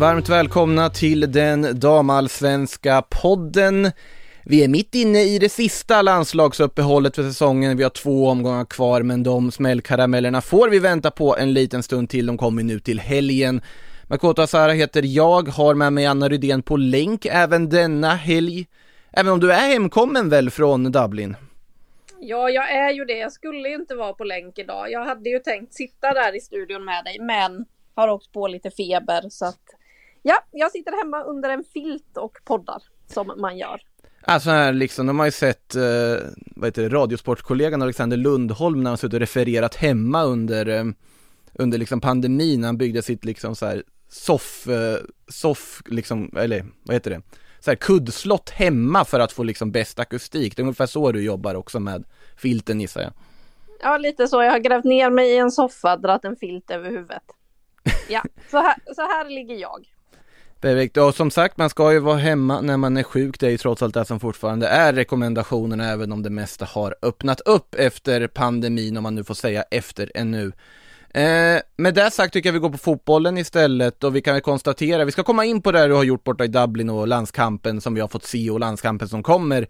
Varmt välkomna till den damallsvenska podden. Vi är mitt inne i det sista landslagsuppehållet för säsongen. Vi har två omgångar kvar, men de smällkaramellerna får vi vänta på en liten stund till. De kommer nu till helgen. Makoto Asara heter jag, har med mig Anna Rydén på länk även denna helg. Även om du är hemkommen väl från Dublin? Ja, jag är ju det. Jag skulle ju inte vara på länk idag. Jag hade ju tänkt sitta där i studion med dig, men har åkt på lite feber så att ja, jag sitter hemma under en filt och poddar som man gör. Alltså här liksom, de har ju sett, eh, vad heter det, radiosportkollegan Alexander Lundholm när han suttit och refererat hemma under, eh, under liksom pandemin, när han byggde sitt liksom så här soff, eh, soff liksom, eller vad heter det, så här kuddslott hemma för att få liksom bäst akustik. Det är ungefär så du jobbar också med filten gissar jag. Ja, lite så. Jag har grävt ner mig i en soffa, dratt en filt över huvudet. Ja, så här, så här ligger jag. Perfekt, och som sagt man ska ju vara hemma när man är sjuk, det är ju trots allt det som fortfarande är rekommendationerna även om det mesta har öppnat upp efter pandemin om man nu får säga efter ännu. Eh, med det sagt tycker jag vi går på fotbollen istället och vi kan väl konstatera, vi ska komma in på det du har gjort borta i Dublin och landskampen som vi har fått se och landskampen som kommer.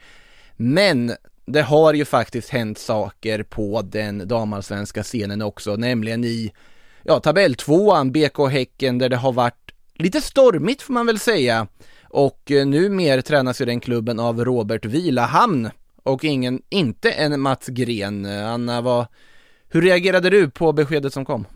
Men det har ju faktiskt hänt saker på den damallsvenska scenen också, nämligen i ja, tabelltvåan, BK Häcken, där det har varit lite stormigt får man väl säga. Och eh, numera tränas ju den klubben av Robert Vilahamn och ingen, inte en Mats Gren. Anna, vad, hur reagerade du på beskedet som kom?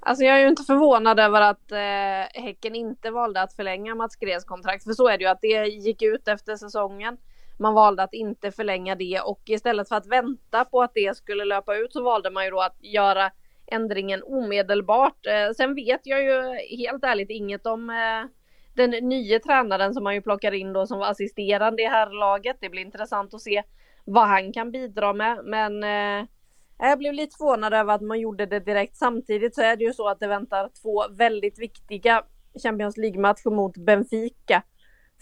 Alltså jag är ju inte förvånad över att eh, Häcken inte valde att förlänga Mats Grens kontrakt. För så är det ju att det gick ut efter säsongen. Man valde att inte förlänga det och istället för att vänta på att det skulle löpa ut så valde man ju då att göra ändringen omedelbart. Eh, sen vet jag ju helt ärligt inget om eh, den nya tränaren som man ju plockar in då som var assisterande i herrlaget. Det blir intressant att se vad han kan bidra med. Men eh, jag blev lite förvånad över att man gjorde det direkt. Samtidigt så är det ju så att det väntar två väldigt viktiga Champions League-matcher mot Benfica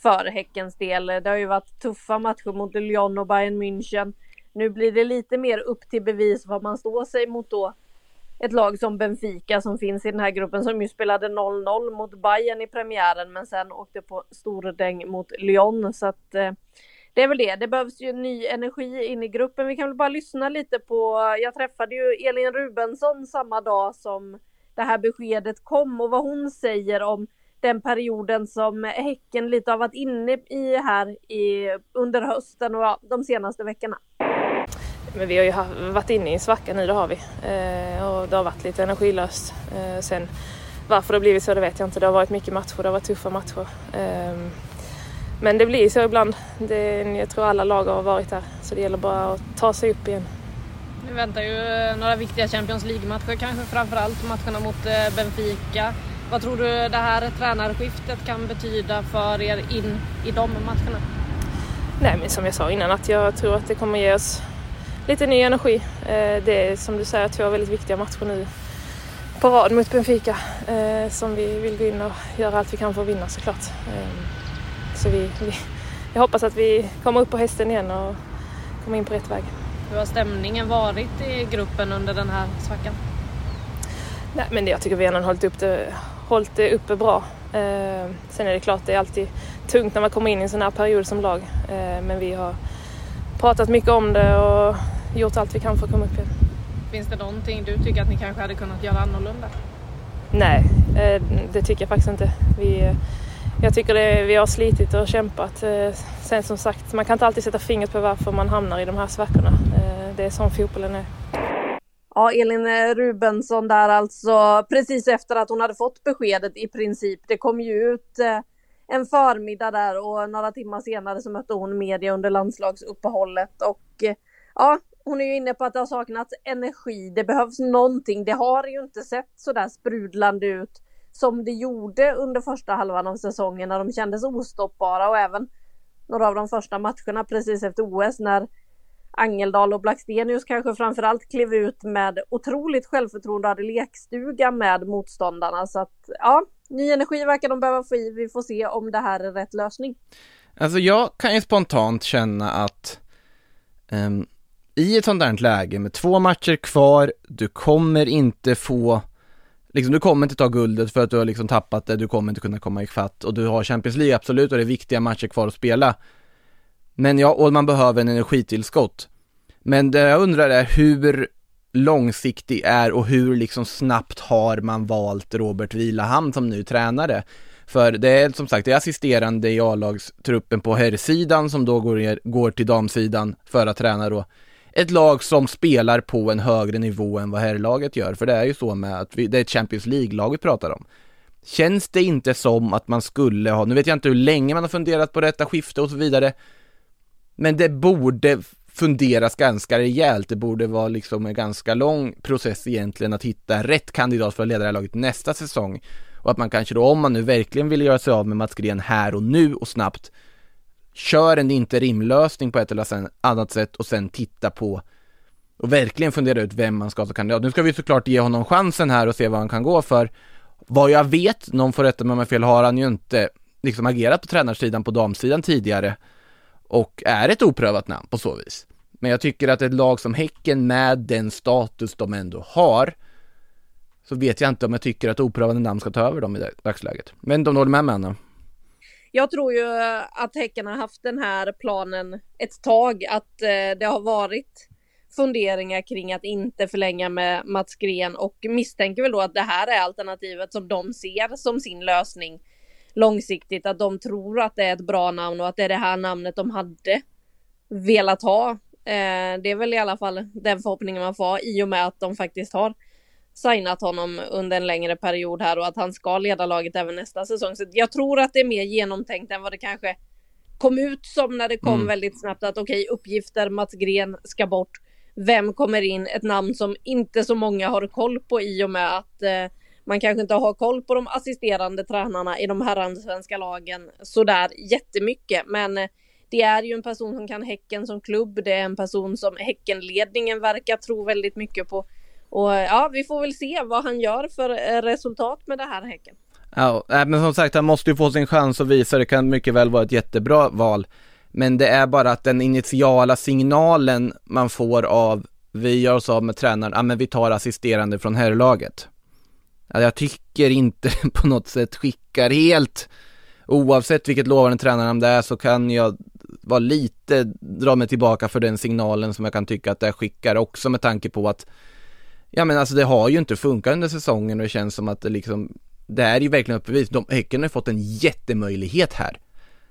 för Häckens del. Det har ju varit tuffa matcher mot Lyon och Bayern München. Nu blir det lite mer upp till bevis vad man står sig mot då ett lag som Benfica som finns i den här gruppen som ju spelade 0-0 mot Bayern i premiären men sen åkte på stordäng mot Lyon så att eh, det är väl det. Det behövs ju ny energi in i gruppen. Vi kan väl bara lyssna lite på. Jag träffade ju Elin Rubensson samma dag som det här beskedet kom och vad hon säger om den perioden som Häcken lite har varit inne i här i, under hösten och ja, de senaste veckorna. Men vi har ju varit inne i en svacka nu, det har vi. Eh, och det har varit lite energilöst. Eh, sen varför det har blivit så, det vet jag inte. Det har varit mycket matcher, det har varit tuffa matcher. Eh, men det blir så ibland. Det, jag tror alla lag har varit där. Så det gäller bara att ta sig upp igen. Nu väntar ju eh, några viktiga Champions League-matcher, kanske framförallt matcherna mot Benfica. Vad tror du det här tränarskiftet kan betyda för er in i de matcherna? Nej, men som jag sa innan, att jag tror att det kommer ge oss lite ny energi. Eh, det är som du säger två väldigt viktiga matcher nu på rad mot Benfica som vi vill gå in och göra allt vi kan för att vinna såklart. Så vi, vi, jag hoppas att vi kommer upp på hästen igen och kommer in på rätt väg. Hur har stämningen varit i gruppen under den här svackan? Nej, men jag tycker vi har hållit, upp det, hållit det uppe bra. Eh, sen är det klart, det är alltid tungt när man kommer in i en sån här period som lag. Eh, men vi har pratat mycket om det och gjort allt vi kan för att komma upp igen. Finns det någonting du tycker att ni kanske hade kunnat göra annorlunda? Nej, eh, det tycker jag faktiskt inte. Vi, jag tycker det, vi har slitit och kämpat. Eh, sen som sagt, man kan inte alltid sätta fingret på varför man hamnar i de här svackorna. Eh, det är som fotbollen är. Ja, Elin Rubensson där alltså precis efter att hon hade fått beskedet i princip. Det kom ju ut en förmiddag där och några timmar senare så mötte hon media under landslagsuppehållet och ja, hon är ju inne på att det har saknats energi. Det behövs någonting. Det har ju inte sett så där sprudlande ut som det gjorde under första halvan av säsongen när de kändes ostoppbara och även några av de första matcherna precis efter OS när Angeldal och Blackstenius kanske framförallt klev ut med otroligt självförtroende och hade lekstuga med motståndarna. Så att ja, ny energi verkar de behöva få i. Vi får se om det här är rätt lösning. Alltså jag kan ju spontant känna att um, i ett sånt där läge med två matcher kvar, du kommer inte få Liksom, du kommer inte ta guldet för att du har liksom tappat det, du kommer inte kunna komma ifatt och du har Champions League absolut och det är viktiga matcher kvar att spela. Men ja, och man behöver en energitillskott. Men det jag undrar är hur långsiktig är och hur liksom snabbt har man valt Robert Vilahamn som ny tränare? För det är som sagt, det är assisterande i A-lagstruppen på herrsidan som då går, går till damsidan för att träna då ett lag som spelar på en högre nivå än vad herrlaget gör. För det är ju så med att vi, det är ett Champions League-lag vi pratar om. Känns det inte som att man skulle ha, nu vet jag inte hur länge man har funderat på detta skifte och så vidare, men det borde funderas ganska rejält. Det borde vara liksom en ganska lång process egentligen att hitta rätt kandidat för att leda det här laget nästa säsong. Och att man kanske då, om man nu verkligen vill göra sig av med Mats Gren här och nu och snabbt, kör en interimlösning på ett eller annat sätt och sen titta på och verkligen fundera ut vem man ska ta kandidat. Nu ska vi såklart ge honom chansen här och se vad han kan gå för. Vad jag vet, någon får rätta mig om jag fel, har han ju inte liksom agerat på tränarsidan på damsidan tidigare och är ett oprövat namn på så vis. Men jag tycker att ett lag som Häcken med den status de ändå har så vet jag inte om jag tycker att oprövade namn ska ta över dem i dagsläget. Men de håller med mig Anna? Jag tror ju att Häcken har haft den här planen ett tag, att eh, det har varit funderingar kring att inte förlänga med Mats Gren och misstänker väl då att det här är alternativet som de ser som sin lösning långsiktigt, att de tror att det är ett bra namn och att det är det här namnet de hade velat ha. Eh, det är väl i alla fall den förhoppningen man får i och med att de faktiskt har signat honom under en längre period här och att han ska leda laget även nästa säsong. Så jag tror att det är mer genomtänkt än vad det kanske kom ut som när det kom mm. väldigt snabbt att okej, okay, uppgifter, Mats Gren ska bort. Vem kommer in? Ett namn som inte så många har koll på i och med att eh, man kanske inte har koll på de assisterande tränarna i de herrallsvenska lagen sådär jättemycket. Men eh, det är ju en person som kan Häcken som klubb. Det är en person som Häckenledningen verkar tro väldigt mycket på. Och ja, vi får väl se vad han gör för eh, resultat med det här Häcken. Ja, men som sagt han måste ju få sin chans att visa, det kan mycket väl vara ett jättebra val. Men det är bara att den initiala signalen man får av, vi gör oss av med tränaren, ja men vi tar assisterande från herrlaget. Ja, jag tycker inte på något sätt skickar helt, oavsett vilket lovande tränarnamn det är så kan jag vara lite, dra mig tillbaka för den signalen som jag kan tycka att det skickar också med tanke på att Ja men alltså det har ju inte funkat under säsongen och det känns som att det liksom Det är ju verkligen uppbevis. De, häcken har fått en jättemöjlighet här.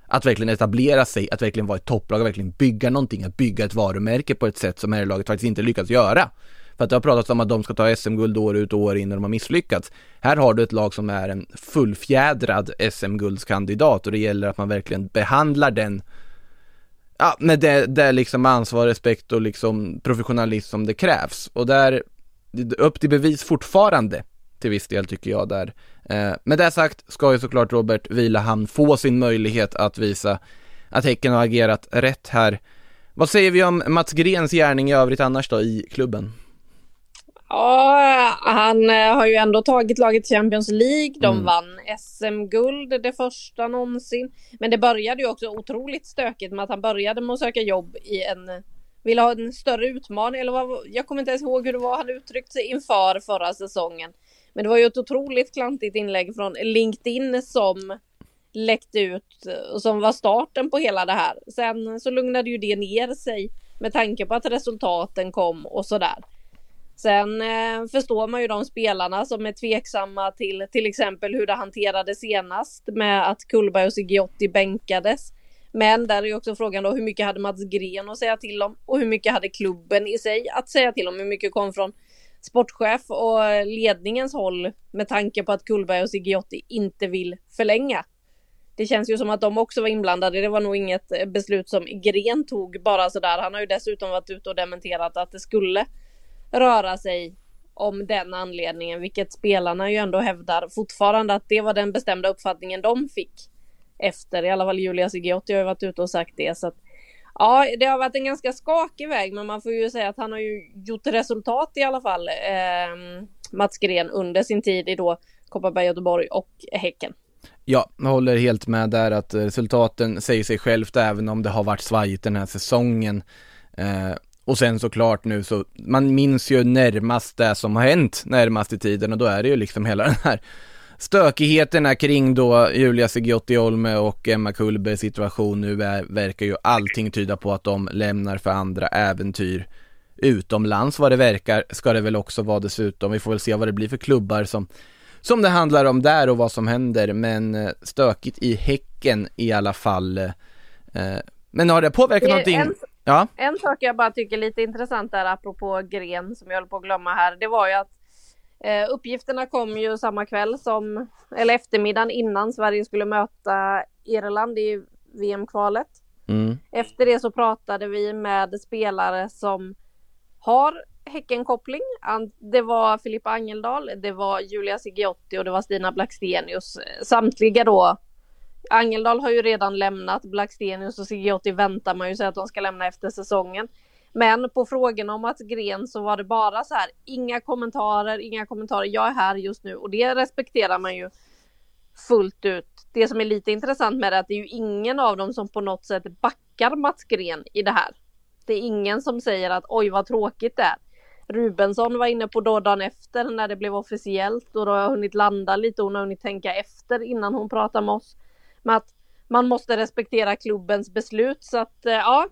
Att verkligen etablera sig, att verkligen vara ett topplag, att verkligen bygga någonting, att bygga ett varumärke på ett sätt som herrlaget faktiskt inte lyckats göra. För att det har pratats om att de ska ta SM-guld år ut och år in när de har misslyckats. Här har du ett lag som är en fullfjädrad SM-guldskandidat och det gäller att man verkligen behandlar den Ja, med det, det liksom ansvar, respekt och liksom professionalism som det krävs. Och där upp till bevis fortfarande till viss del tycker jag där. Eh, med det sagt ska ju såklart Robert Vilahamn få sin möjlighet att visa att Häcken har agerat rätt här. Vad säger vi om Mats Grens gärning i övrigt annars då i klubben? Ja, han eh, har ju ändå tagit laget till Champions League. De mm. vann SM-guld, det första någonsin. Men det började ju också otroligt stökigt med att han började med att söka jobb i en ville ha en större utmaning eller vad, jag kommer inte ens ihåg hur det var han uttryckte sig inför förra säsongen. Men det var ju ett otroligt klantigt inlägg från LinkedIn som läckte ut eh, och som var starten på hela det här. Sen så lugnade ju det ner sig med tanke på att resultaten kom och sådär. Sen eh, förstår man ju de spelarna som är tveksamma till till exempel hur det hanterades senast med att Kullberg och Sigiotti bänkades. Men där är ju också frågan då hur mycket hade Mats Gren att säga till om och hur mycket hade klubben i sig att säga till om? Hur mycket kom från sportchef och ledningens håll med tanke på att Kullberg och Sigiotti inte vill förlänga? Det känns ju som att de också var inblandade. Det var nog inget eh, beslut som Gren tog bara sådär. Han har ju dessutom varit ute och dementerat att det skulle röra sig om den anledningen, vilket spelarna ju ändå hävdar fortfarande att det var den bestämda uppfattningen de fick efter. I alla fall Julia Zigiotti har ju varit ute och sagt det. Så att, ja, det har varit en ganska skakig väg, men man får ju säga att han har ju gjort resultat i alla fall. Eh, Mats Gren under sin tid i då Kopparberg, Göteborg och Häcken. Ja, jag håller helt med där att resultaten säger sig självt även om det har varit svajigt den här säsongen. Eh, och sen såklart nu så, man minns ju närmast det som har hänt närmast i tiden och då är det ju liksom hela den här stökigheterna kring då Julia Sigiotti Olme och Emma Kullbergs situation nu är, verkar ju allting tyda på att de lämnar för andra äventyr utomlands vad det verkar ska det väl också vara dessutom. Vi får väl se vad det blir för klubbar som som det handlar om där och vad som händer men eh, stökigt i Häcken i alla fall. Eh, men har det påverkat det någonting? En, ja? en sak jag bara tycker är lite intressant där apropå Gren som jag håller på att glömma här. Det var ju att Eh, uppgifterna kom ju samma kväll som, eller eftermiddagen innan Sverige skulle möta Irland i VM-kvalet. Mm. Efter det så pratade vi med spelare som har Häckenkoppling. Det var Filippa Angeldal, det var Julia Sigiotti och det var Stina Blackstenius. Samtliga då. Angeldal har ju redan lämnat, Blackstenius och Sigiotti väntar man ju sig att de ska lämna efter säsongen. Men på frågan om att Gren så var det bara så här, inga kommentarer, inga kommentarer, jag är här just nu och det respekterar man ju fullt ut. Det som är lite intressant med det är att det är ju ingen av dem som på något sätt backar Mats Gren i det här. Det är ingen som säger att oj vad tråkigt det är. Rubensson var inne på då dagen efter när det blev officiellt och då har jag hunnit landa lite och hon har hunnit tänka efter innan hon pratar med oss. Men att man måste respektera klubbens beslut så att eh, ja,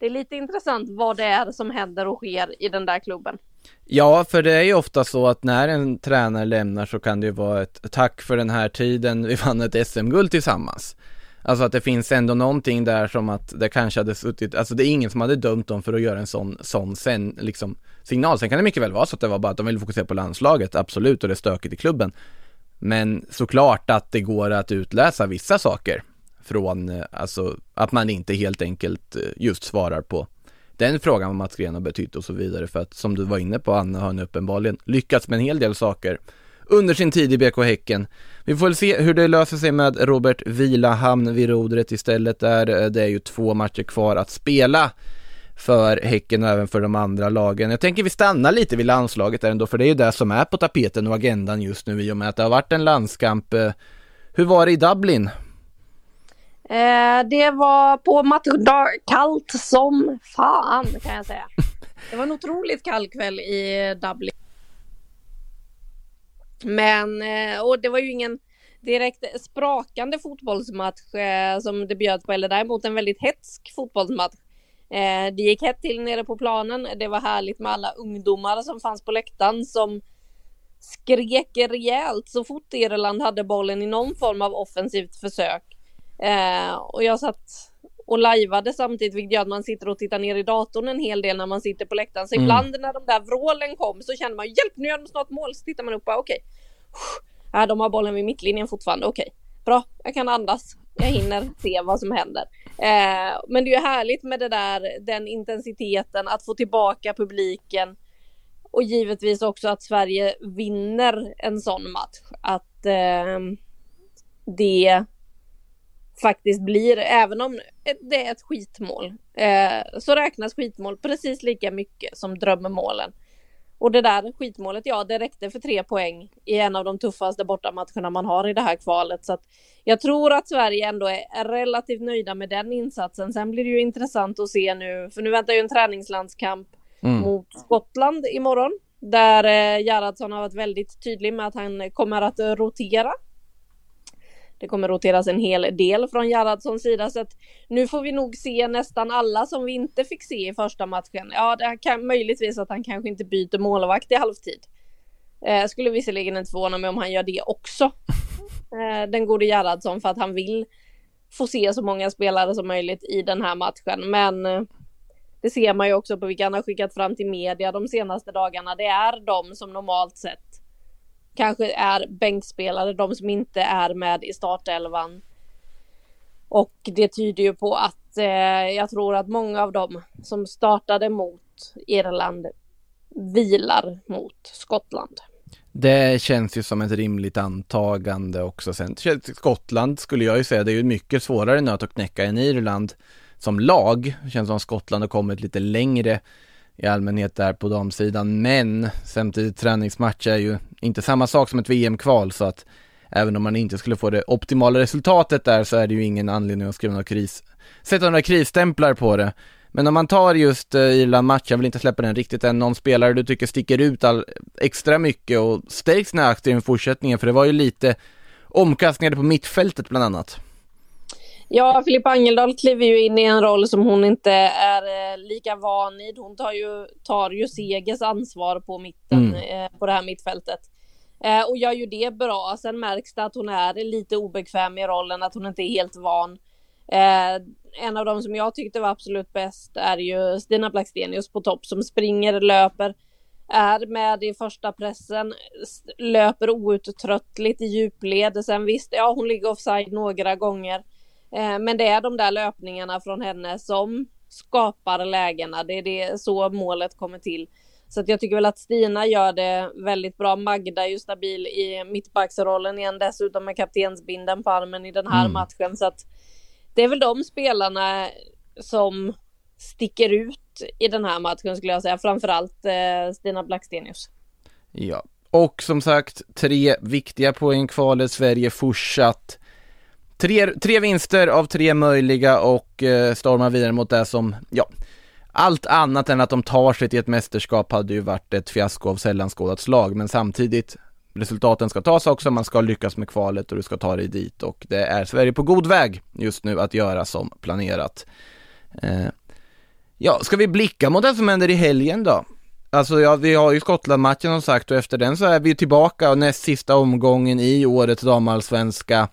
det är lite intressant vad det är som händer och sker i den där klubben. Ja, för det är ju ofta så att när en tränare lämnar så kan det ju vara ett tack för den här tiden, vi vann ett SM-guld tillsammans. Alltså att det finns ändå någonting där som att det kanske hade suttit, alltså det är ingen som hade dömt dem för att göra en sån, sån sen, liksom, signal. Sen kan det mycket väl vara så att det var bara att de ville fokusera på landslaget, absolut, och det är stökigt i klubben. Men såklart att det går att utläsa vissa saker från, eh, alltså att man inte helt enkelt eh, just svarar på den frågan vad Mats Green har betytt och så vidare för att som du var inne på Anna har han uppenbarligen lyckats med en hel del saker under sin tid i BK Häcken. Vi får väl se hur det löser sig med Robert Vilahamn vid rodret istället där. Eh, det är ju två matcher kvar att spela för Häcken och även för de andra lagen. Jag tänker vi stannar lite vid landslaget där ändå, för det är ju det som är på tapeten och agendan just nu i och med att det har varit en landskamp. Hur var det i Dublin? Eh, det var på matchdag kallt som fan kan jag säga. Det var en otroligt kall kväll i Dublin. Men, eh, och det var ju ingen direkt sprakande fotbollsmatch eh, som det bjöds på, eller däremot en väldigt hetsk fotbollsmatch. Eh, det gick hett till nere på planen. Det var härligt med alla ungdomar som fanns på läktaren som skrek rejält så fort Irland hade bollen i någon form av offensivt försök. Eh, och jag satt och lajvade samtidigt, vilket gör att man sitter och tittar ner i datorn en hel del när man sitter på läktaren. Så mm. ibland när de där vrålen kom så känner man hjälp nu gör de snart mål. Så tittar man upp och okej. Okay. Äh, de har bollen vid mittlinjen fortfarande. Okej, okay. bra. Jag kan andas. Jag hinner se vad som händer. Eh, men det är ju härligt med det där, den intensiteten, att få tillbaka publiken och givetvis också att Sverige vinner en sån match. Att eh, det faktiskt blir, även om det är ett skitmål, eh, så räknas skitmål precis lika mycket som drömmålen. Och det där skitmålet, ja, det räckte för tre poäng i en av de tuffaste bortamatcherna man har i det här kvalet. Så jag tror att Sverige ändå är relativt nöjda med den insatsen. Sen blir det ju intressant att se nu, för nu väntar ju en träningslandskamp mm. mot Skottland imorgon. Där eh, Gerhardsson har varit väldigt tydlig med att han kommer att rotera Det kommer roteras en hel del från Gerhardssons sida så att nu får vi nog se nästan alla som vi inte fick se i första matchen. Ja, det kan möjligtvis att han kanske inte byter målvakt i halvtid. Eh, skulle visserligen inte förvåna mig om han gör det också. Eh, den gode Gerhardsson för att han vill få se så många spelare som möjligt i den här matchen. Men eh, det ser man ju också på vilka han har skickat fram till media de senaste dagarna. Det är de som normalt sett kanske är bänkspelare, de som inte är med i startelvan. Och det tyder ju på att eh, jag tror att många av dem som startade mot Irland vilar mot Skottland. Det känns ju som ett rimligt antagande också. Sen Skottland skulle jag ju säga, det är ju mycket svårare nöt att knäcka än Irland som lag. Det känns som Skottland har kommit lite längre i allmänhet där på damsidan. Men samtidigt träningsmatch är ju inte samma sak som ett VM-kval så att även om man inte skulle få det optimala resultatet där så är det ju ingen anledning att skriva några kris, sätta några krisstämplar på det. Men om man tar just eh, Irland-matchen, jag vill inte släppa den riktigt än, någon spelare du tycker sticker ut all, extra mycket och stärks sina aktier i fortsättningen, för det var ju lite omkastningar på mittfältet bland annat. Ja, Filippa Angeldal kliver ju in i en roll som hon inte är eh, lika van vid. Hon tar ju, tar ju Segers ansvar på mitten, mm. eh, på det här mittfältet. Eh, och gör ju det bra. Sen märks det att hon är lite obekväm i rollen, att hon inte är helt van. En av de som jag tyckte var absolut bäst är ju Stina Blackstenius på topp som springer, löper, är med i första pressen, löper outtröttligt i djupled. Sen visst, ja hon ligger offside några gånger. Eh, men det är de där löpningarna från henne som skapar lägena. Det är det, så målet kommer till. Så att jag tycker väl att Stina gör det väldigt bra. Magda är ju stabil i mittbacksrollen igen, dessutom med kaptensbinden på armen i den här mm. matchen. Så att det är väl de spelarna som sticker ut i den här matchen skulle jag säga. Framförallt eh, Stina Blackstenius. Ja, och som sagt tre viktiga poäng kvar. Sverige fortsatt Tre, tre vinster av tre möjliga och eh, stormar vidare mot det som, ja, allt annat än att de tar sig till ett mästerskap hade ju varit ett fiasko av sällan skådat slag, men samtidigt resultaten ska tas också, man ska lyckas med kvalet och du ska ta dig dit och det är Sverige på god väg just nu att göra som planerat. Eh, ja, ska vi blicka mot det som händer i helgen då? Alltså ja, vi har ju Skottland-matchen som sagt och efter den så är vi tillbaka och näst sista omgången i årets damallsvenska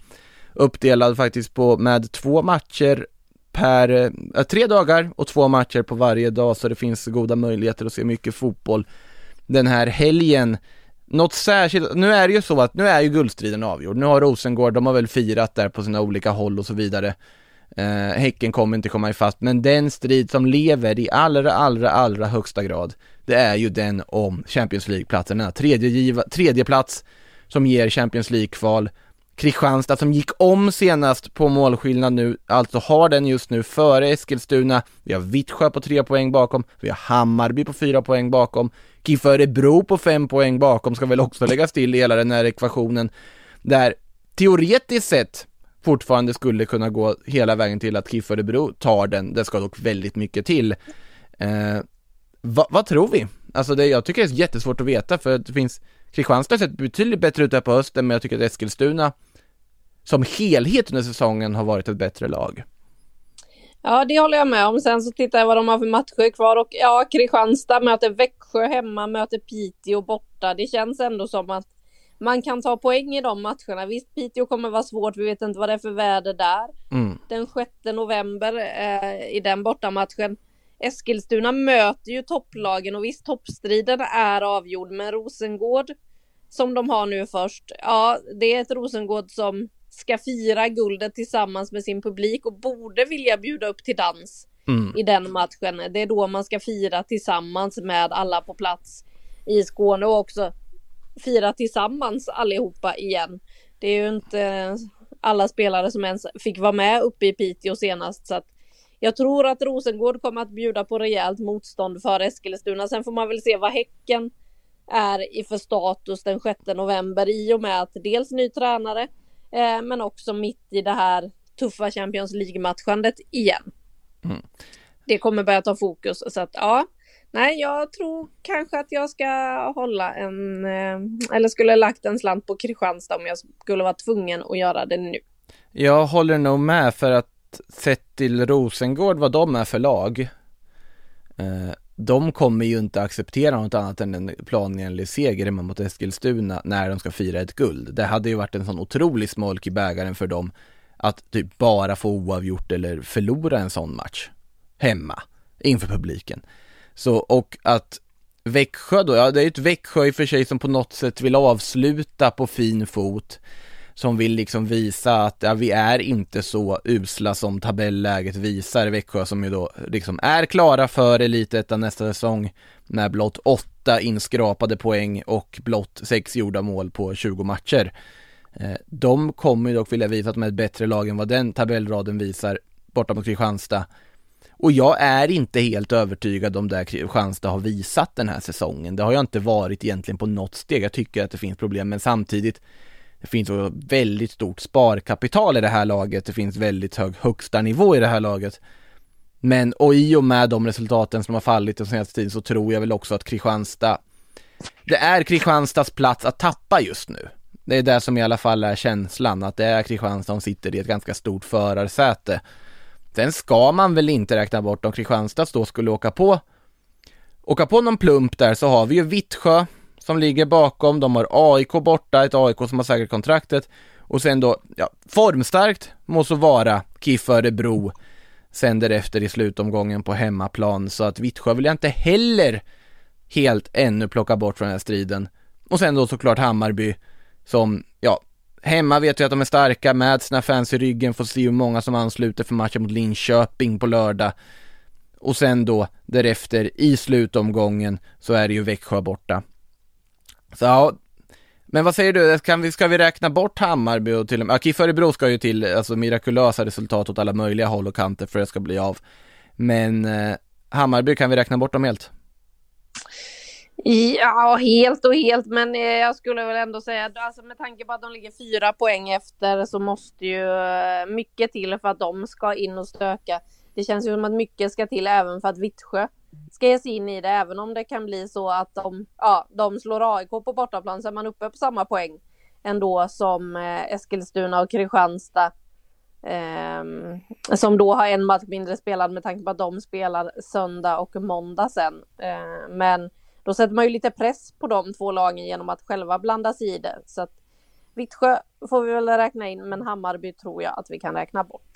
uppdelad faktiskt på med två matcher per, äh, tre dagar och två matcher på varje dag så det finns goda möjligheter att se mycket fotboll den här helgen. Något särskilt, nu är det ju så att nu är ju guldstriden avgjord, nu har Rosengård, de har väl firat där på sina olika håll och så vidare. Eh, häcken kommer inte komma ifatt, men den strid som lever i allra, allra, allra högsta grad, det är ju den om Champions League-platsen, den tredje, tredje plats som ger Champions League-kval Kristianstad som gick om senast på målskillnad nu, alltså har den just nu före Eskilstuna. Vi har Vittsjö på tre poäng bakom, vi har Hammarby på fyra poäng bakom, KIF Örebro på fem poäng bakom ska väl också läggas till i hela den här ekvationen. Där teoretiskt sett fortfarande skulle kunna gå hela vägen till att KIF Örebro tar den, det ska dock väldigt mycket till. Eh, va, vad tror vi? Alltså det, jag tycker det är jättesvårt att veta för det finns Kristianstad har sett betydligt bättre ut här på hösten men jag tycker att Eskilstuna som helhet under säsongen har varit ett bättre lag. Ja, det håller jag med om. Sen så tittar jag vad de har för matcher kvar och ja, Kristianstad möter Växjö hemma, möter Piteå borta. Det känns ändå som att man kan ta poäng i de matcherna. Visst, Piteå kommer vara svårt. Vi vet inte vad det är för väder där. Mm. Den 6 november eh, i den bortamatchen. Eskilstuna möter ju topplagen och visst, toppstriden är avgjord, men Rosengård som de har nu först. Ja, det är ett Rosengård som ska fira guldet tillsammans med sin publik och borde vilja bjuda upp till dans mm. i den matchen. Det är då man ska fira tillsammans med alla på plats i Skåne och också fira tillsammans allihopa igen. Det är ju inte alla spelare som ens fick vara med uppe i Piteå senast så att jag tror att Rosengård kommer att bjuda på rejält motstånd för Eskilstuna. Sen får man väl se vad Häcken är i för status den 6 november i och med att dels ny tränare Eh, men också mitt i det här tuffa Champions League-matchandet igen. Mm. Det kommer börja ta fokus så att ja, nej, jag tror kanske att jag ska hålla en, eh, eller skulle lagt en slant på Kristianstad om jag skulle vara tvungen att göra det nu. Jag håller nog med för att sett till Rosengård vad de är för lag eh, de kommer ju inte acceptera något annat än en planenlig seger hemma mot Eskilstuna när de ska fira ett guld. Det hade ju varit en sån otrolig smolk i bägaren för dem att typ bara få oavgjort eller förlora en sån match hemma inför publiken. Så och att Växjö då, ja det är ju ett Växjö i och för sig som på något sätt vill avsluta på fin fot som vill liksom visa att ja, vi är inte så usla som tabelläget visar. Växjö som ju då liksom är klara för Elitettan nästa säsong med blott åtta inskrapade poäng och blott sex gjorda mål på 20 matcher. Eh, de kommer ju dock vilja visa att de är ett bättre lag än vad den tabellraden visar borta mot Kristianstad. Och jag är inte helt övertygad om det Kristianstad har visat den här säsongen. Det har jag inte varit egentligen på något steg. Jag tycker att det finns problem, men samtidigt det finns väldigt stort sparkapital i det här laget. Det finns väldigt hög högsta nivå i det här laget. Men och i och med de resultaten som har fallit den senaste tiden så tror jag väl också att Kristianstad Det är Kristianstads plats att tappa just nu. Det är det som i alla fall är känslan, att det är Kristianstad som sitter i ett ganska stort förarsäte. Sen ska man väl inte räkna bort om Kristianstad då skulle åka på åka på någon plump där så har vi ju Vittsjö som ligger bakom. De har AIK borta, ett AIK som har säkert kontraktet. Och sen då, ja, formstarkt må så vara, KIF Örebro sänder efter i slutomgången på hemmaplan. Så att Vittsjö vill jag inte heller helt ännu plocka bort från den här striden. Och sen då såklart Hammarby som, ja, hemma vet vi att de är starka med sina fans i ryggen, får se hur många som ansluter för matchen mot Linköping på lördag. Och sen då därefter i slutomgången så är det ju Växjö borta. Så ja, men vad säger du, kan vi, ska vi räkna bort Hammarby och till och med, ja, KIF Örebro ska ju till, alltså mirakulösa resultat åt alla möjliga håll och kanter för att det ska bli av. Men eh, Hammarby, kan vi räkna bort dem helt? Ja, helt och helt, men eh, jag skulle väl ändå säga, alltså med tanke på att de ligger fyra poäng efter så måste ju eh, mycket till för att de ska in och stöka. Det känns ju som att mycket ska till även för att Vittsjö ska ge sig in i det, även om det kan bli så att de, ja, de slår AIK på bortaplan så är man uppe på samma poäng ändå som eh, Eskilstuna och Kristianstad. Eh, som då har en match mindre spelad med tanke på att de spelar söndag och måndag sen. Eh, men då sätter man ju lite press på de två lagen genom att själva blanda sig i det. Så att Vittsjö får vi väl räkna in, men Hammarby tror jag att vi kan räkna bort.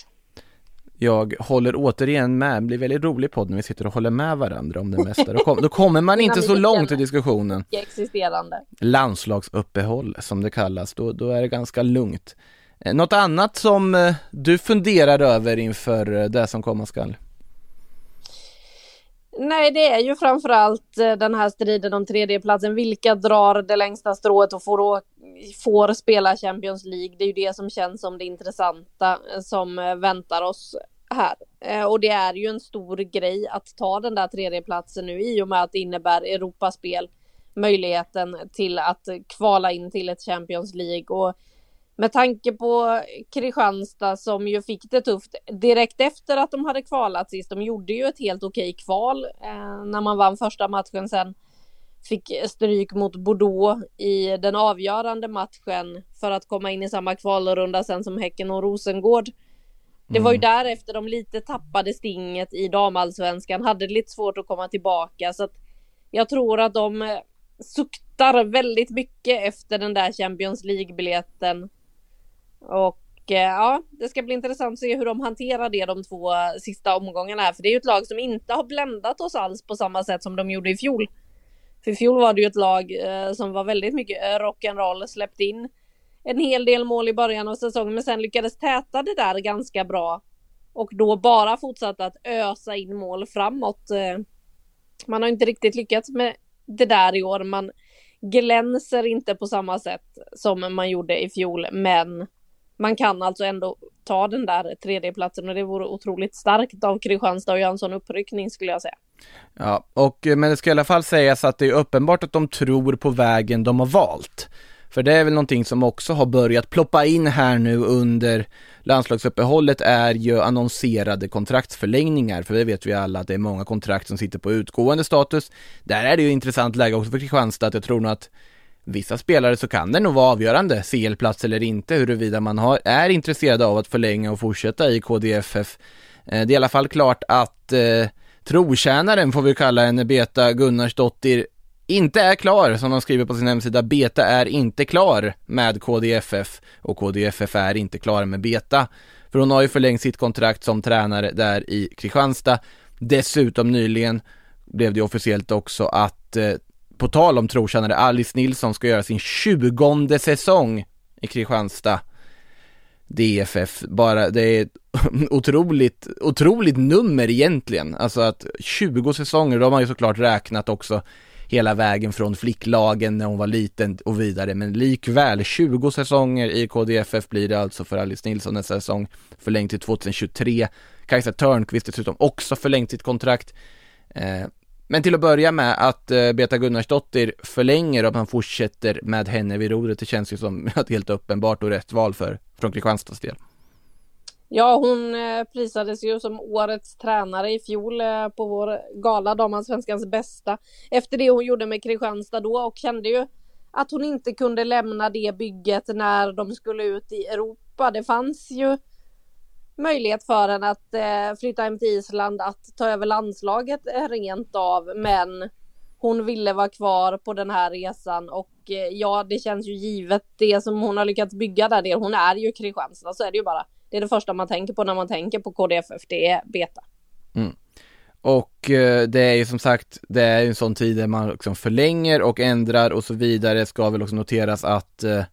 Jag håller återigen med, det blir väldigt rolig podd när vi sitter och håller med varandra om det mesta. Då, kom, då kommer man inte så långt i diskussionen. Existerande. Landslagsuppehåll som det kallas, då, då är det ganska lugnt. Eh, något annat som eh, du funderar över inför eh, det som komma skall? Nej, det är ju framförallt eh, den här striden om tredjeplatsen. Vilka drar det längsta strået och får, får spela Champions League? Det är ju det som känns som det intressanta eh, som eh, väntar oss här. Och det är ju en stor grej att ta den där tredjeplatsen nu i och med att det innebär Europaspel. Möjligheten till att kvala in till ett Champions League och med tanke på Kristianstad som ju fick det tufft direkt efter att de hade kvalat sist. De gjorde ju ett helt okej kval eh, när man vann första matchen sen. Fick stryk mot Bordeaux i den avgörande matchen för att komma in i samma kvalrunda sen som Häcken och Rosengård. Det var ju mm. därefter de lite tappade stinget i damallsvenskan, hade lite svårt att komma tillbaka så att jag tror att de eh, suktar väldigt mycket efter den där Champions League-biljetten. Och eh, ja, det ska bli intressant att se hur de hanterar det de två sista omgångarna här, för det är ju ett lag som inte har bländat oss alls på samma sätt som de gjorde i fjol. För i fjol var det ju ett lag eh, som var väldigt mycket rock'n'roll, släppte in en hel del mål i början av säsongen men sen lyckades täta det där ganska bra. Och då bara fortsatte att ösa in mål framåt. Eh, man har inte riktigt lyckats med det där i år. Man glänser inte på samma sätt som man gjorde i fjol men man kan alltså ändå ta den där tredjeplatsen och det vore otroligt starkt av Kristianstad att göra en sån uppryckning skulle jag säga. Ja, och eh, men det ska i alla fall sägas att det är uppenbart att de tror på vägen de har valt. För det är väl någonting som också har börjat ploppa in här nu under landslagsuppehållet är ju annonserade kontraktsförlängningar, för det vet vi alla att det är många kontrakt som sitter på utgående status. Där är det ju intressant läge också för Kristianstad, att jag tror nog att vissa spelare så kan det nog vara avgörande, CL-plats eller inte, huruvida man har, är intresserad av att förlänga och fortsätta i KDFF. Eh, det är i alla fall klart att eh, trotjänaren, får vi kalla henne, Beta Gunnarsdottir, inte är klar, som de skriver på sin hemsida. Beta är inte klar med KDFF och KDFF är inte klar med Beta. För hon har ju förlängt sitt kontrakt som tränare där i Kristianstad. Dessutom nyligen blev det officiellt också att eh, på tal om trotjänare, Alice Nilsson ska göra sin tjugonde säsong i Kristianstad. DFF, bara det är otroligt, otroligt nummer egentligen. Alltså att 20 säsonger, då har man ju såklart räknat också hela vägen från flicklagen när hon var liten och vidare. Men likväl, 20 säsonger i KDFF blir det alltså för Alice Nilsson nästa säsong, förlängt till 2023. Kajsa Törnqvist dessutom också förlängt sitt kontrakt. Eh, men till att börja med att eh, Beta Gunnarsdottir förlänger och att man fortsätter med henne vid rodret, det känns ju som ett helt uppenbart och rätt val för, från Kristianstads del. Ja, hon eh, prisades ju som årets tränare i fjol eh, på vår gala Damallsvenskans bästa efter det hon gjorde med Kristianstad då och kände ju att hon inte kunde lämna det bygget när de skulle ut i Europa. Det fanns ju möjlighet för henne att eh, flytta hem till Island, att ta över landslaget eh, rent av, men hon ville vara kvar på den här resan och eh, ja, det känns ju givet det som hon har lyckats bygga där. Hon är ju Kristianstad, så är det ju bara. Det är det första man tänker på när man tänker på KDFF, det är beta. Mm. Och eh, det är ju som sagt, det är ju en sån tid där man liksom förlänger och ändrar och så vidare. Ska väl också noteras att eh,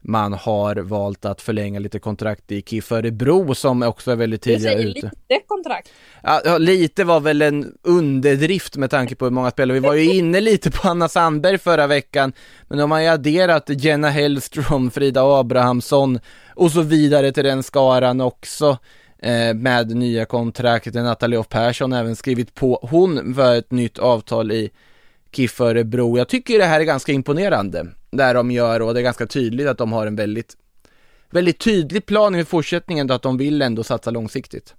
man har valt att förlänga lite kontrakt i KIF Örebro som också är väldigt tidiga ute. lite kontrakt. Ja, lite var väl en underdrift med tanke på hur många spelare. Vi var ju inne lite på Anna Sandberg förra veckan, men de har ju adderat Jenna Hellström, Frida Abrahamsson och så vidare till den skaran också eh, med nya kontrakt. Nathalie Persson även skrivit på hon för ett nytt avtal i KIF Örebro. Jag tycker det här är ganska imponerande, där de gör och det är ganska tydligt att de har en väldigt, väldigt tydlig plan i fortsättningen då att de vill ändå satsa långsiktigt.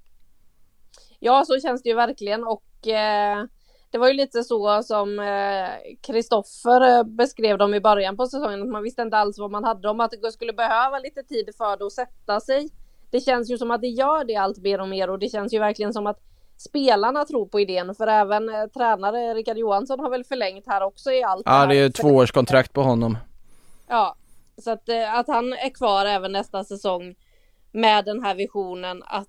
Ja, så känns det ju verkligen och eh, det var ju lite så som eh, Kristoffer eh, beskrev dem i början på säsongen, att man visste inte alls vad man hade om, att det skulle behöva lite tid för det att sätta sig. Det känns ju som att det gör det allt mer och mer och det känns ju verkligen som att spelarna tror på idén, för även eh, tränare Rickard Johansson har väl förlängt här också i allt. Ja, det är tvåårskontrakt på honom. Ja, så att, eh, att han är kvar även nästa säsong med den här visionen att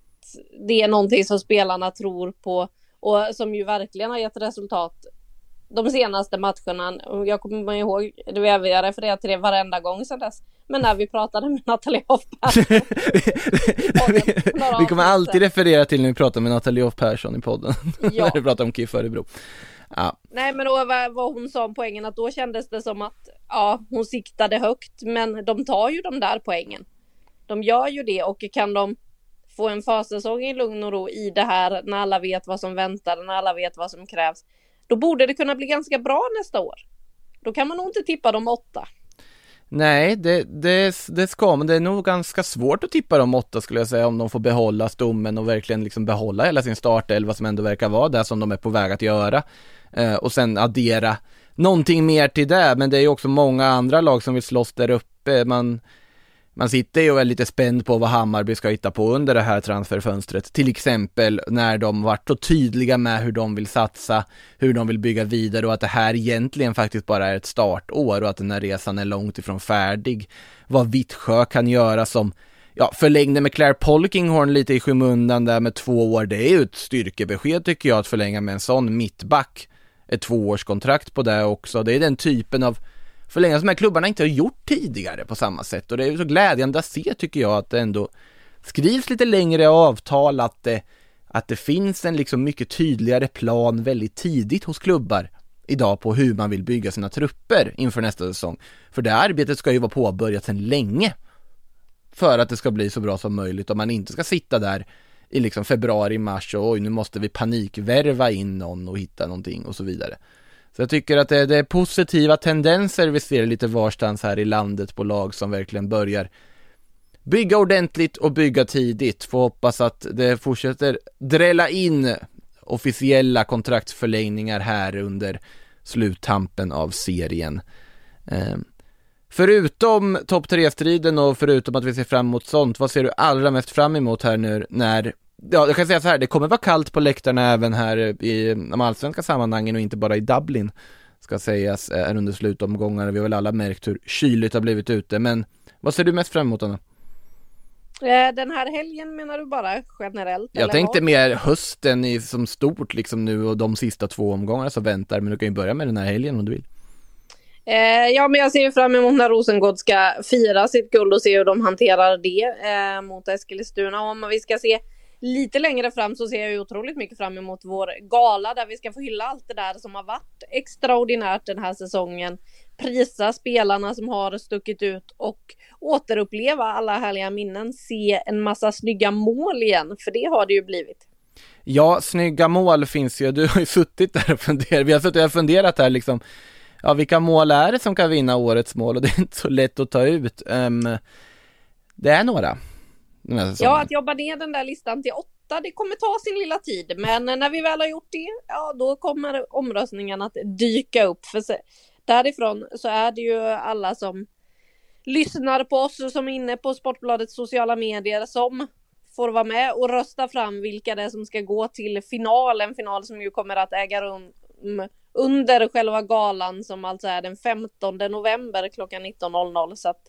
det är någonting som spelarna tror på och som ju verkligen har gett resultat de senaste matcherna. Jag kommer ihåg, vi har refererat till det varenda gång sedan dess. Men när vi pratade med Nathalie Hoff Vi kommer alltid referera till när vi pratar med Nathalie Hoff Persson i podden. Ja. när vi pratar om KIF Örebro. Ja. Nej men då var, vad hon sa om poängen att då kändes det som att ja, hon siktade högt men de tar ju de där poängen. De gör ju det och kan de få en försäsong i lugn och ro i det här när alla vet vad som väntar, när alla vet vad som krävs. Då borde det kunna bli ganska bra nästa år. Då kan man nog inte tippa de åtta. Nej, det, det, det ska men det är nog ganska svårt att tippa de åtta skulle jag säga om de får behålla stommen och verkligen liksom behålla hela sin startelva som ändå verkar vara det som de är på väg att göra. Eh, och sen addera någonting mer till det, men det är ju också många andra lag som vill slåss där uppe. Man, man sitter ju och är lite spänd på vad Hammarby ska hitta på under det här transferfönstret. Till exempel när de varit så tydliga med hur de vill satsa, hur de vill bygga vidare och att det här egentligen faktiskt bara är ett startår och att den här resan är långt ifrån färdig. Vad Vittsjö kan göra som ja, förlängde med Claire Polkinghorn lite i skymundan där med två år. Det är ju ett styrkebesked tycker jag att förlänga med en sån mittback. Ett tvåårskontrakt på det också. Det är den typen av förlänga som de här klubbarna inte har gjort tidigare på samma sätt och det är så glädjande att se tycker jag att det ändå skrivs lite längre avtal, att det, att det finns en liksom mycket tydligare plan väldigt tidigt hos klubbar idag på hur man vill bygga sina trupper inför nästa säsong. För det arbetet ska ju vara påbörjat sedan länge för att det ska bli så bra som möjligt och man inte ska sitta där i liksom februari, mars och oj nu måste vi panikvärva in någon och hitta någonting och så vidare. Så jag tycker att det, det, är positiva tendenser vi ser lite varstans här i landet på lag som verkligen börjar bygga ordentligt och bygga tidigt. Får hoppas att det fortsätter drälla in officiella kontraktsförlängningar här under sluttampen av serien. Eh, förutom topp tre-striden och förutom att vi ser fram emot sånt, vad ser du allra mest fram emot här nu när Ja, jag kan säga så här, det kommer vara kallt på läktarna även här i de allsvenska sammanhangen och inte bara i Dublin ska sägas, är under slutomgångar. Vi har väl alla märkt hur kyligt det har blivit ute, men vad ser du mest fram emot Anna? Eh, den här helgen menar du bara generellt? Jag tänkte vad? mer hösten i, som stort liksom nu och de sista två omgångarna som väntar, men du kan ju börja med den här helgen om du vill. Eh, ja, men jag ser fram emot när Rosengård ska fira sitt guld och se hur de hanterar det eh, mot Eskilstuna. Om vi ska se lite längre fram så ser jag ju otroligt mycket fram emot vår gala där vi ska få hylla allt det där som har varit extraordinärt den här säsongen. Prisa spelarna som har stuckit ut och återuppleva alla härliga minnen. Se en massa snygga mål igen, för det har det ju blivit. Ja, snygga mål finns ju. Du har ju suttit där och funderat. Vi har suttit och funderat här liksom. Ja, vilka mål är det som kan vinna årets mål? Och det är inte så lätt att ta ut. Um, det är några. Ja, att jobba ner den där listan till åtta, det kommer ta sin lilla tid. Men när vi väl har gjort det, ja då kommer omröstningarna att dyka upp. För därifrån så är det ju alla som lyssnar på oss och som är inne på Sportbladets sociala medier som får vara med och rösta fram vilka det är som ska gå till finalen. En final som ju kommer att äga rum under själva galan som alltså är den 15 november klockan 19.00. Så att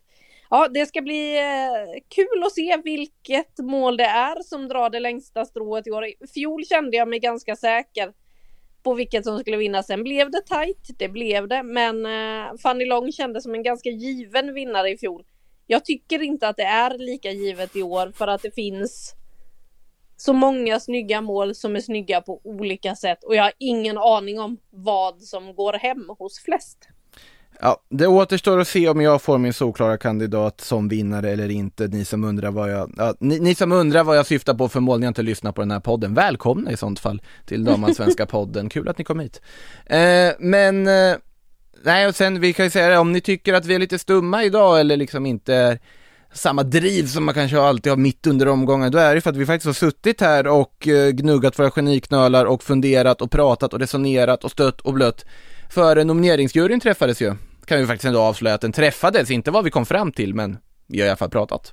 Ja, det ska bli eh, kul att se vilket mål det är som drar det längsta strået i år. I fjol kände jag mig ganska säker på vilket som skulle vinna. Sen blev det tajt, det blev det, men eh, Fanny Long kändes som en ganska given vinnare i fjol. Jag tycker inte att det är lika givet i år för att det finns så många snygga mål som är snygga på olika sätt och jag har ingen aning om vad som går hem hos flest. Ja, det återstår att se om jag får min solklara kandidat som vinnare eller inte. Ni som undrar vad jag, ja, ni, ni, som undrar vad jag syftar på för ni inte lyssnat på den här podden. Välkomna i sånt fall till Svenska podden. Kul att ni kom hit. Eh, men, eh, nej och sen vi kan ju säga det, om ni tycker att vi är lite stumma idag eller liksom inte är samma driv som man kanske alltid har mitt under omgången, då är det för att vi faktiskt har suttit här och eh, gnuggat våra geniknölar och funderat och pratat och resonerat och stött och blött för nomineringsjuryn träffades ju. Kan vi faktiskt ändå avslöja att den träffades, inte vad vi kom fram till, men vi har i alla fall pratat.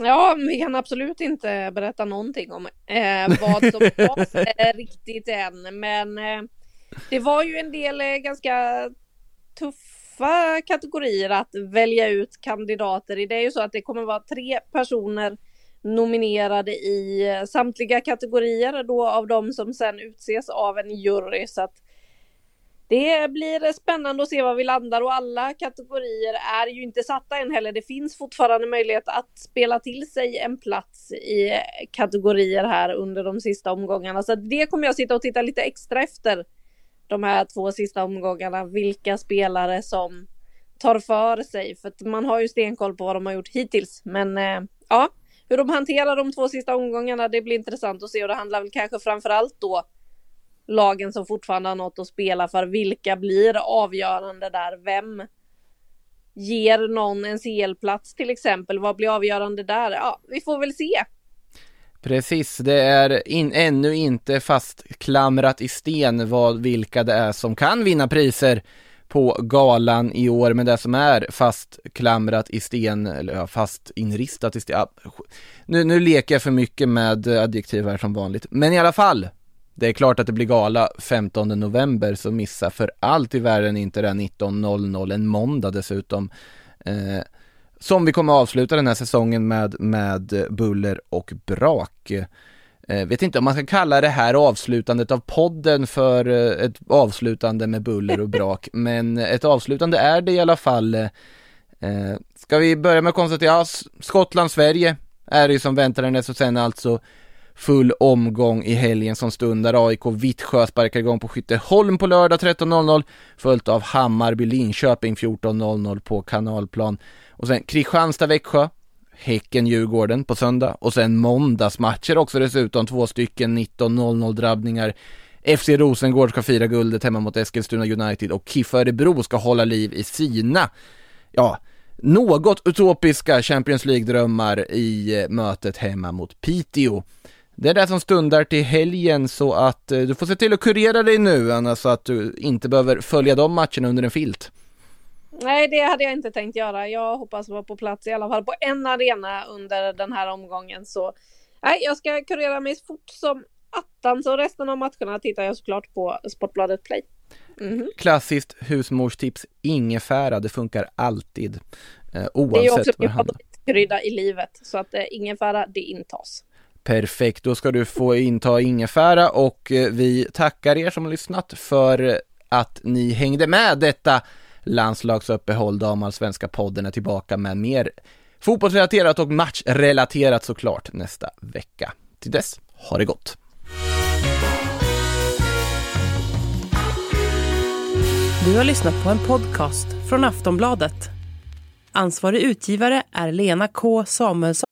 Ja, vi kan absolut inte berätta någonting om eh, vad som var riktigt än, men eh, det var ju en del eh, ganska tuffa kategorier att välja ut kandidater i. Det är ju så att det kommer vara tre personer nominerade i eh, samtliga kategorier då av de som sen utses av en jury. Så att det blir spännande att se var vi landar och alla kategorier är ju inte satta än heller. Det finns fortfarande möjlighet att spela till sig en plats i kategorier här under de sista omgångarna. Så det kommer jag sitta och titta lite extra efter de här två sista omgångarna. Vilka spelare som tar för sig. För att man har ju stenkoll på vad de har gjort hittills. Men eh, ja, hur de hanterar de två sista omgångarna, det blir intressant att se. Och det handlar väl kanske framför allt då lagen som fortfarande har något att spela för. Vilka blir avgörande där? Vem ger någon en CL-plats till exempel? Vad blir avgörande där? Ja, vi får väl se. Precis, det är in, ännu inte fastklamrat i sten vad, vilka det är som kan vinna priser på galan i år, men det som är fastklamrat i sten, eller ja, fast inristat i sten, ja, nu, nu leker jag för mycket med adjektiv här som vanligt, men i alla fall, det är klart att det blir gala 15 november, så missa för allt i världen inte det 19.00, en måndag dessutom. Eh, som vi kommer att avsluta den här säsongen med, med buller och brak. Eh, vet inte om man ska kalla det här avslutandet av podden för eh, ett avslutande med buller och brak, men ett avslutande är det i alla fall. Eh, ska vi börja med att konstatera, Skottland-Sverige är det ju som väntar den och sen alltså full omgång i helgen som stundar. AIK Vittsjö sparkar igång på Skytteholm på lördag 13.00 följt av Hammarby Linköping 14.00 på kanalplan. Och sen Kristianstad-Växjö, Häcken-Djurgården på söndag och sen måndagsmatcher också dessutom, två stycken 19.00 drabbningar. FC Rosengård ska fira guldet hemma mot Eskilstuna United och KIF Örebro ska hålla liv i sina, ja, något utopiska Champions League-drömmar i eh, mötet hemma mot Piteå. Det är det som stundar till helgen så att eh, du får se till att kurera dig nu Anna så att du inte behöver följa de matcherna under en filt. Nej, det hade jag inte tänkt göra. Jag hoppas vara på plats i alla fall på en arena under den här omgången. Så nej, jag ska kurera mig fort som attan. Så resten av matcherna tittar jag såklart på Sportbladet Play. Mm. Klassiskt husmorstips, ingefära, det funkar alltid. Eh, oavsett det är också min favoritkrydda i livet, så att eh, ingefära, det intas. Perfekt, då ska du få inta ingefära och eh, vi tackar er som har lyssnat för att ni hängde med detta landslagsuppehåll. Damallsvenska podden är tillbaka med mer fotbollsrelaterat och matchrelaterat såklart nästa vecka. Till dess, ha det gott! Du har lyssnat på en podcast från Aftonbladet. Ansvarig utgivare är Lena K Samuelsson.